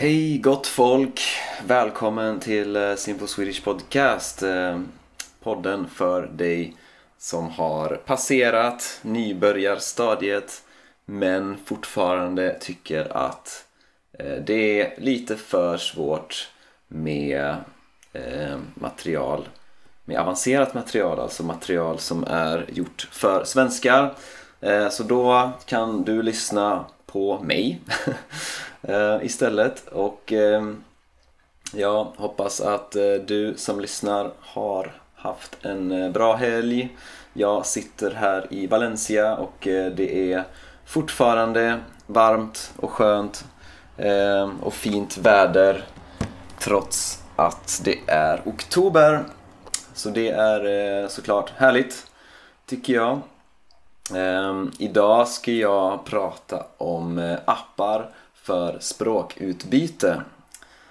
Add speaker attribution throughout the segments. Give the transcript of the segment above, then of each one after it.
Speaker 1: Hej gott folk! Välkommen till eh, Simple Swedish Podcast. Eh, podden för dig som har passerat nybörjarstadiet men fortfarande tycker att eh, det är lite för svårt med material med avancerat material, alltså material som är gjort för svenskar. Så då kan du lyssna på mig eh, istället och eh, jag hoppas att eh, du som lyssnar har haft en bra helg. Jag sitter här i Valencia och det är fortfarande varmt och skönt och fint väder trots att det är oktober. Så det är såklart härligt, tycker jag. Ehm, idag ska jag prata om eh, appar för språkutbyte.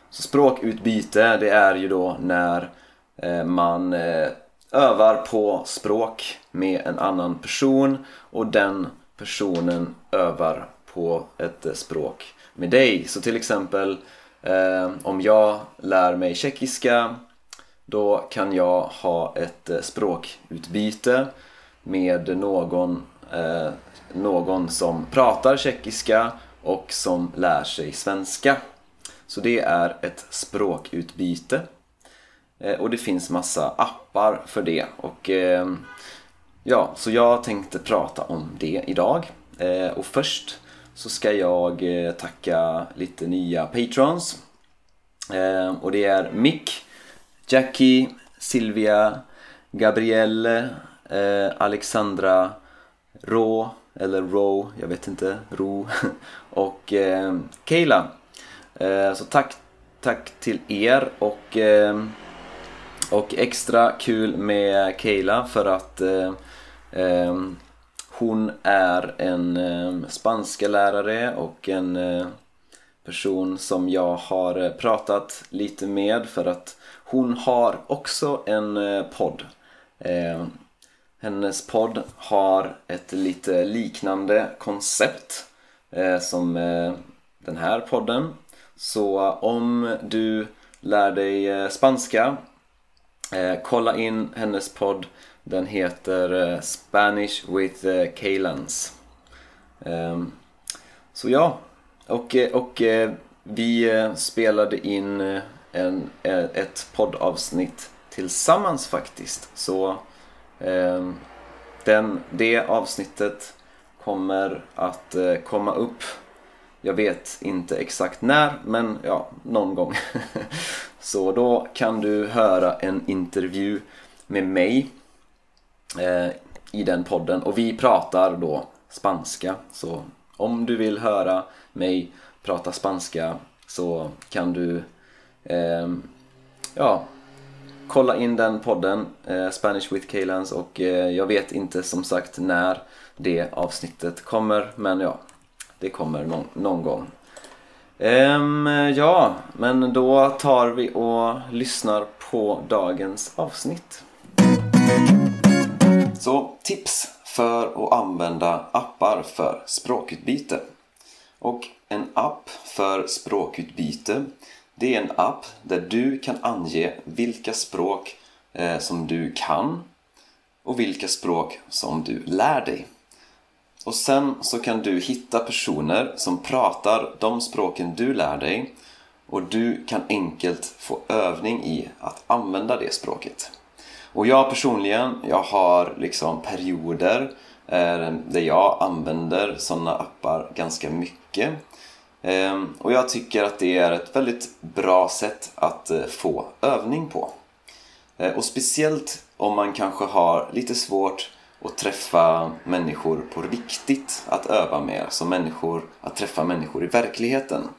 Speaker 1: Så språkutbyte, det är ju då när eh, man eh, övar på språk med en annan person och den personen övar på ett eh, språk med dig. Så till exempel ehm, om jag lär mig tjeckiska då kan jag ha ett eh, språkutbyte med någon, eh, någon som pratar tjeckiska och som lär sig svenska. Så det är ett språkutbyte. Eh, och det finns massa appar för det. Och eh, ja, så jag tänkte prata om det idag. Eh, och först så ska jag eh, tacka lite nya patrons. Eh, och det är Mick, Jackie, Silvia, Gabrielle, Alexandra, Rå, eller Ro, jag vet inte, Ro och eh, Kayla. Eh, så tack, tack till er och, eh, och extra kul med Kayla för att eh, eh, hon är en eh, spanska lärare och en eh, person som jag har eh, pratat lite med för att hon har också en eh, podd. Eh, hennes podd har ett lite liknande koncept eh, som eh, den här podden. Så eh, om du lär dig eh, spanska, eh, kolla in hennes podd. Den heter eh, Spanish with eh, ehm, så ja, och, eh, och eh, vi eh, spelade in en, ett poddavsnitt tillsammans faktiskt. Så Ehm, den, det avsnittet kommer att eh, komma upp. Jag vet inte exakt när, men ja, någon gång. Så då kan du höra en intervju med mig eh, i den podden och vi pratar då spanska. Så om du vill höra mig prata spanska så kan du eh, ja, kolla in den podden, eh, Spanish with Kaylans och eh, jag vet inte som sagt när det avsnittet kommer men ja, det kommer någon, någon gång. Ehm, ja, men då tar vi och lyssnar på dagens avsnitt. Så tips för att använda appar för språkutbyte. Och en app för språkutbyte det är en app där du kan ange vilka språk eh, som du kan och vilka språk som du lär dig. Och sen så kan du hitta personer som pratar de språken du lär dig och du kan enkelt få övning i att använda det språket. Och jag personligen, jag har liksom perioder eh, där jag använder sådana appar ganska mycket. Ehm, och jag tycker att det är ett väldigt bra sätt att eh, få övning på. Eh, och speciellt om man kanske har lite svårt att träffa människor på riktigt att öva med. Alltså människor, att träffa människor i verkligheten.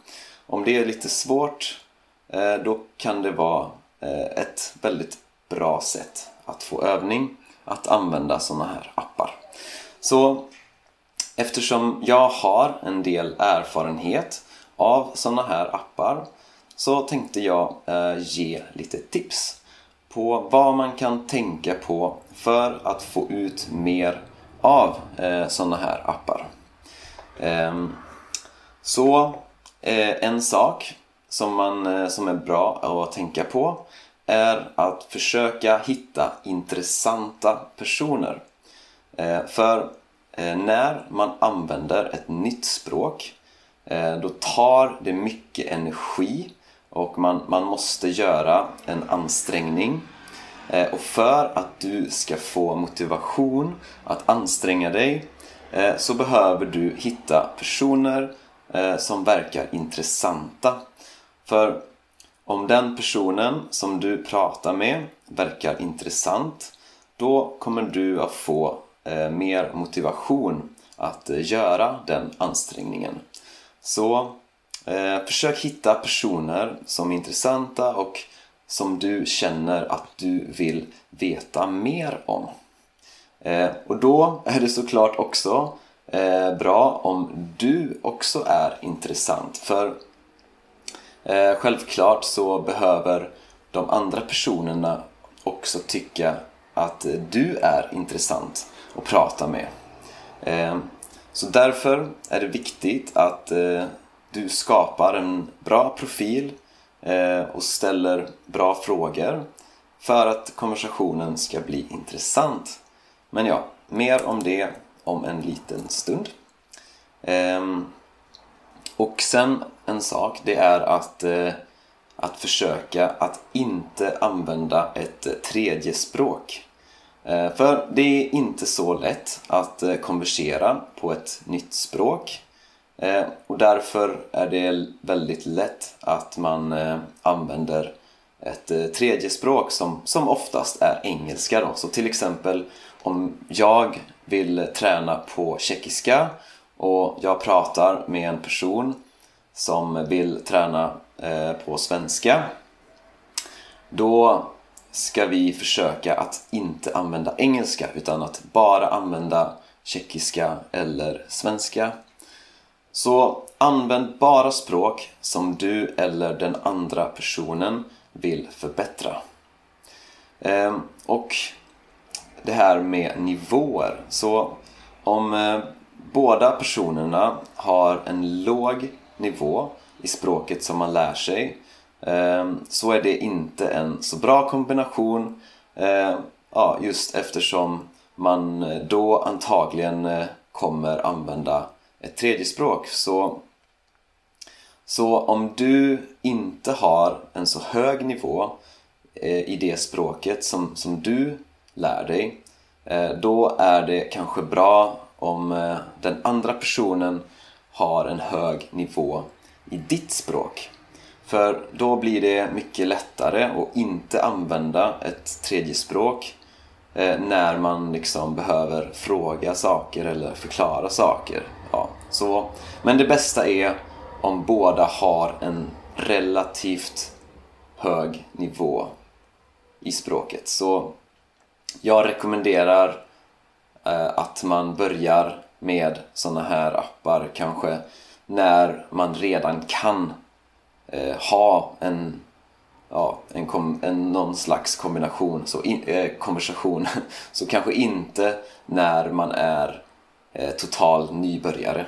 Speaker 1: Om det är lite svårt eh, då kan det vara ett väldigt bra sätt att få övning att använda sådana här appar. Så eftersom jag har en del erfarenhet av sådana här appar så tänkte jag eh, ge lite tips på vad man kan tänka på för att få ut mer av eh, sådana här appar. Ehm, så eh, en sak som, man, eh, som är bra att tänka på är att försöka hitta intressanta personer. För Eh, när man använder ett nytt språk eh, då tar det mycket energi och man, man måste göra en ansträngning. Eh, och för att du ska få motivation att anstränga dig så behöver du hitta personer som verkar intressanta. För om den personen som du pratar med verkar intressant då kommer du att få Eh, mer motivation att eh, göra den ansträngningen. Så Eh, försök hitta personer som är intressanta och som du känner att du vill veta mer om. Eh, och då är det såklart också eh, bra om du också är intressant. För eh, självklart så behöver de andra personerna också tycka att eh, du är intressant och prata med. Eh, så därför är det viktigt att eh, du skapar en bra profil eh, och ställer bra frågor för att konversationen ska bli intressant. Men ja, mer om det om en liten stund. Eh, och sen en sak, det är att, eh, att försöka att inte använda ett tredje språk. Eh, för det är inte så lätt att eh, konversera på ett nytt språk. Eh, och därför är det väldigt lätt att man använder ett tredje språk som, som oftast är engelska. Då. Så till exempel om jag vill träna på tjeckiska och jag pratar med en person som vill träna på svenska då ska vi försöka att inte använda engelska utan att bara använda tjeckiska eller svenska så använd bara språk som du eller den andra personen vill förbättra. Ehm, och det här med nivåer. Så om eh, båda personerna har en låg nivå i språket som man lär sig Ehm, så är det inte en så bra kombination ehm, ja, just eftersom man eh, då antagligen eh, kommer använda ett tredje språk. Så, så om du inte har en så hög nivå eh, i det språket som, som du lär dig då är det kanske bra om den andra personen har en hög nivå i ditt språk. För då blir det mycket lättare att inte använda ett tredje språk eh, när man liksom behöver fråga saker eller förklara saker. Ja, så, men det bästa är om båda har en relativt hög nivå i språket. Så jag rekommenderar eh, att man börjar med sådana här appar kanske när man redan kan eh, ha en, ja, en, kom, en någon slags kombination, så in, eh, konversation. Så kanske inte när man är eh, total nybörjare.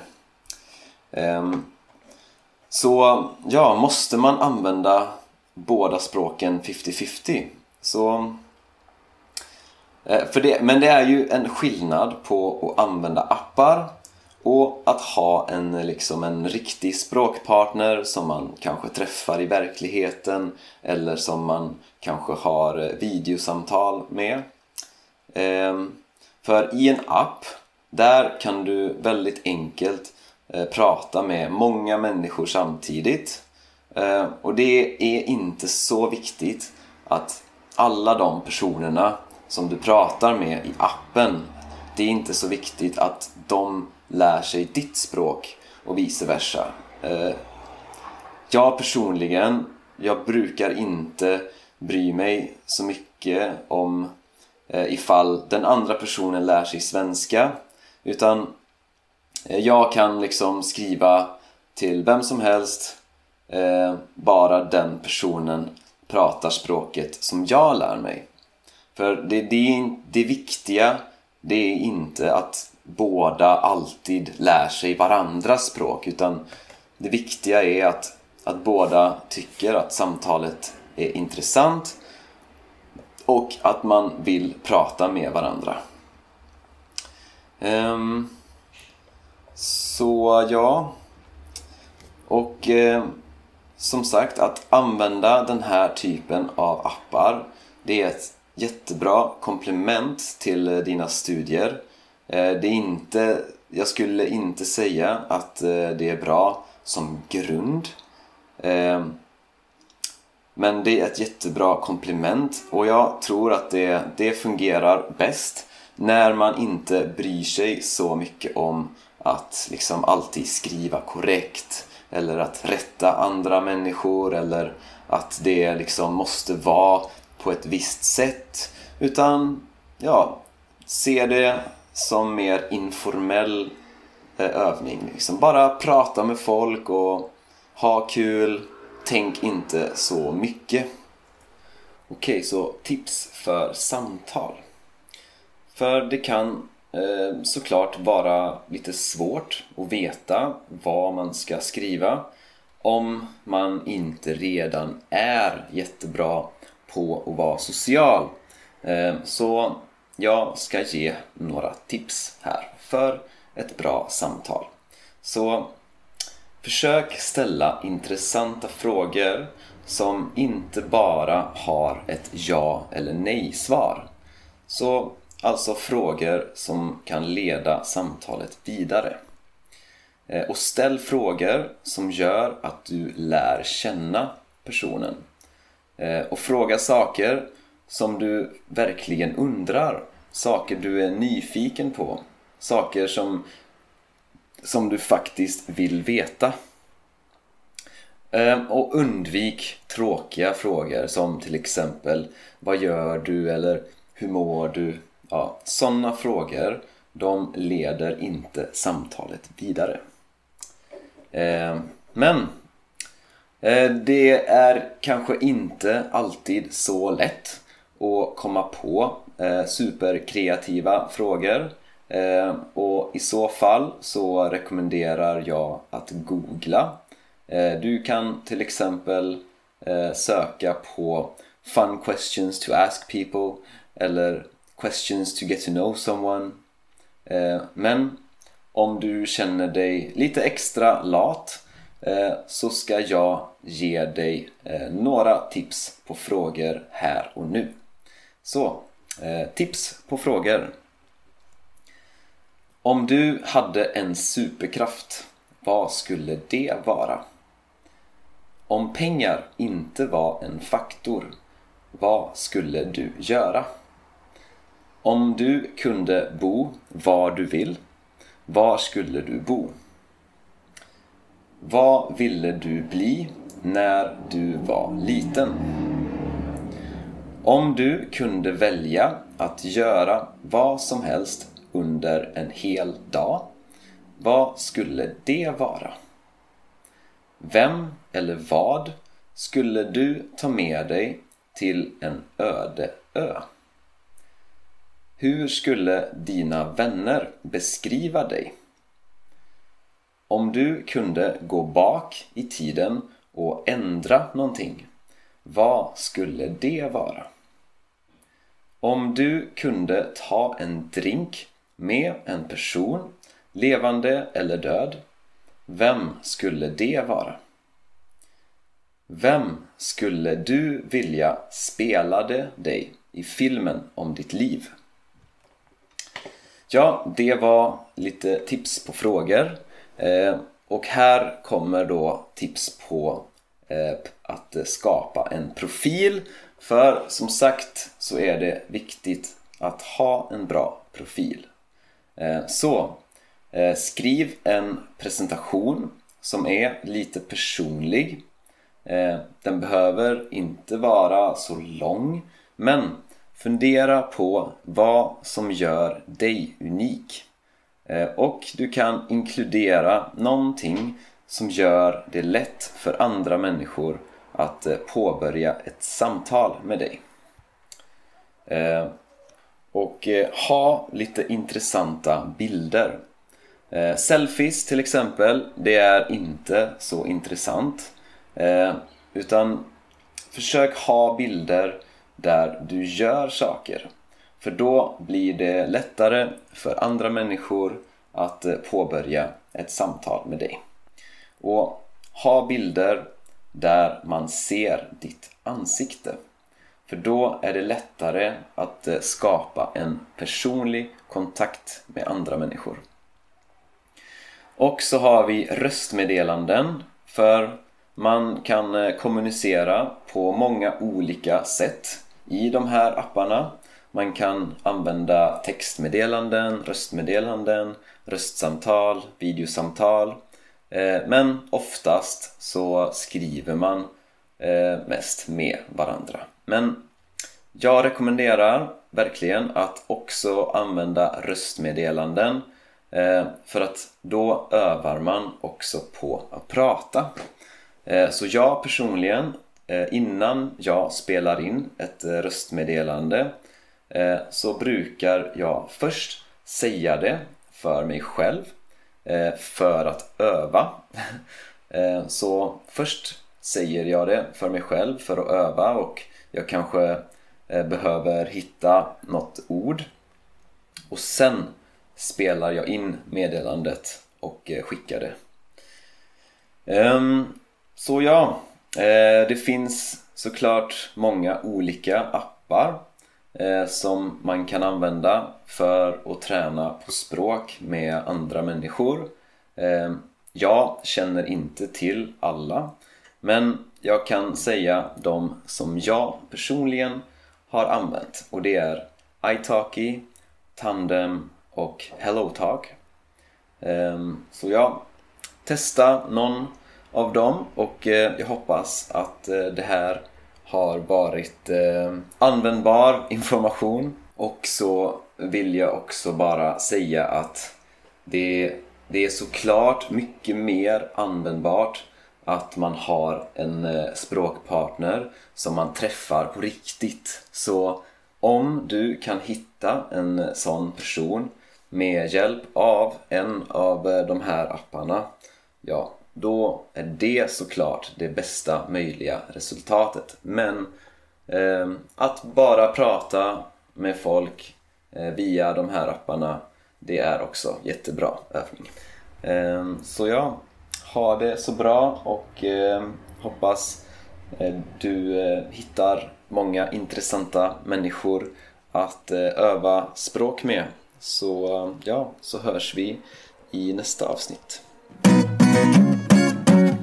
Speaker 1: Ehm, så ja, måste man använda båda språken 50-50 så eh, för det, men det är ju en skillnad på att använda appar och att ha en, liksom en riktig språkpartner som man kanske träffar i verkligheten eller som man kanske har eh, videosamtal med. Ehm, för i en app, där kan du väldigt enkelt eh, prata med många människor samtidigt. Ehm, och det är inte så viktigt att alla de personerna som du pratar med i appen, det är inte så viktigt att de lär sig ditt språk och vice versa. Eh, jag personligen, jag brukar inte bry mig så mycket om eh, ifall den andra personen lär sig svenska utan eh, jag kan liksom skriva till vem som helst bara den personen pratar språket som jag lär mig. För det, det, det viktiga det är inte att båda alltid lär sig varandras språk utan det viktiga är att att båda tycker att samtalet är intressant och att man vill prata med varandra. Um, så ja, och eh, som sagt att använda den här typen av appar det är ett jättebra komplement till dina studier. Eh, det är inte, jag skulle inte säga att eh, det är bra som grund. Eh, men det är ett jättebra komplement och jag tror att det, det fungerar bäst när man inte bryr sig så mycket om att liksom alltid skriva korrekt eller att rätta andra människor eller att det liksom måste vara på ett visst sätt utan ja, se det som mer informell eh, övning. Liksom bara prata med folk och ha kul. Tänk inte så mycket. Okej, okay, så tips för samtal. För det kan eh, såklart vara lite svårt att veta vad man ska skriva om man inte redan är jättebra på att vara social. Eh, så jag ska ge några tips här för ett bra samtal. Så försök ställa intressanta frågor som inte bara har ett ja eller nej-svar. Så alltså frågor som kan leda samtalet vidare. Eh, och ställ frågor som gör att du lär känna personen. Eh, och fråga saker som du verkligen undrar. Saker du är nyfiken på. Saker som, som du faktiskt vill veta. Ehm, och undvik tråkiga frågor som till exempel Vad gör du? eller Hur mår du? Ja, sådana frågor de leder inte samtalet vidare. Ehm, men eh, det är kanske inte alltid så lätt och komma på eh, superkreativa frågor eh, och i så fall så rekommenderar jag att googla. Eh, du kan till exempel eh, söka på Fun questions to ask people eller Questions to get to know someone. Men om du känner dig lite extra lat eh, så ska jag ge dig eh, några tips på frågor här och nu. Så, eh, tips på frågor. Om du hade en superkraft, vad skulle det vara? Om pengar inte var en faktor, vad skulle du göra? Om du kunde bo var du vill var skulle du bo? Vad ville du bli när du var liten? Om du kunde välja att göra vad som helst under en hel dag, vad skulle det vara? Vem eller vad skulle du ta med dig till en öde ö? Hur skulle dina vänner beskriva dig? Om du kunde gå bak i tiden och ändra någonting, vad skulle det vara? Om du kunde ta en drink med en person, levande eller död, vem skulle det vara? Vem skulle du vilja spelade dig i filmen om ditt liv? Ja, det var lite tips på frågor. Eh, och här kommer då tips på eh, att skapa en profil. För som sagt så är det viktigt att ha en bra profil. Eh, så eh, skriv en presentation som är lite personlig. Eh, den behöver inte vara så lång men Fundera på vad som gör dig unik. Och du kan inkludera någonting som gör det lätt för andra människor att eh, påbörja ett samtal med dig. Eh, och eh, ha lite intressanta bilder. Selfies till exempel, det är inte så intressant. Utan försök ha bilder där du gör saker. För då blir det lättare för andra människor att påbörja ett samtal med dig. Och ha bilder där man ser ditt ansikte. För då är det lättare att eh, skapa en personlig kontakt med andra människor. Och så har vi röstmeddelanden för man kan eh, kommunicera på många olika sätt i de här apparna. Man kan använda textmeddelanden, röstmeddelanden, röstsamtal, videosamtal. Eh, men oftast så skriver man eh, mest med varandra. Men jag rekommenderar verkligen att också använda röstmeddelanden eh, för att då övar man också på att prata. Så jag personligen, innan jag spelar in ett röstmeddelande så brukar jag först säga det för mig själv Eh, för att öva. Eh, så först säger jag det för mig själv för att öva och jag kanske eh, behöver hitta något ord och sen spelar jag in meddelandet och skickar det. Ehm, så ja, det finns såklart många olika appar Eh, som man kan använda för att träna på språk med andra människor. Eh, jag känner inte till alla men jag kan säga de som jag personligen har använt och det är italki, Tandem och HelloTalk. Eh, så ja, testa någon av dem och jag hoppas att det här har varit eh, användbar information och så vill jag också bara säga att det, det är såklart mycket mer användbart att man har en eh, språkpartner som man träffar på riktigt. Så om du kan hitta en sån person med hjälp av en av eh, de här apparna, ja, då är det såklart det bästa möjliga resultatet. Men eh, att bara prata med folk eh, via de här apparna det är också jättebra övning. Eh, så ja, ha det så bra och eh, hoppas eh, du eh, hittar många intressanta människor att eh, öva språk med. Så ja, så hörs vi i nästa avsnitt.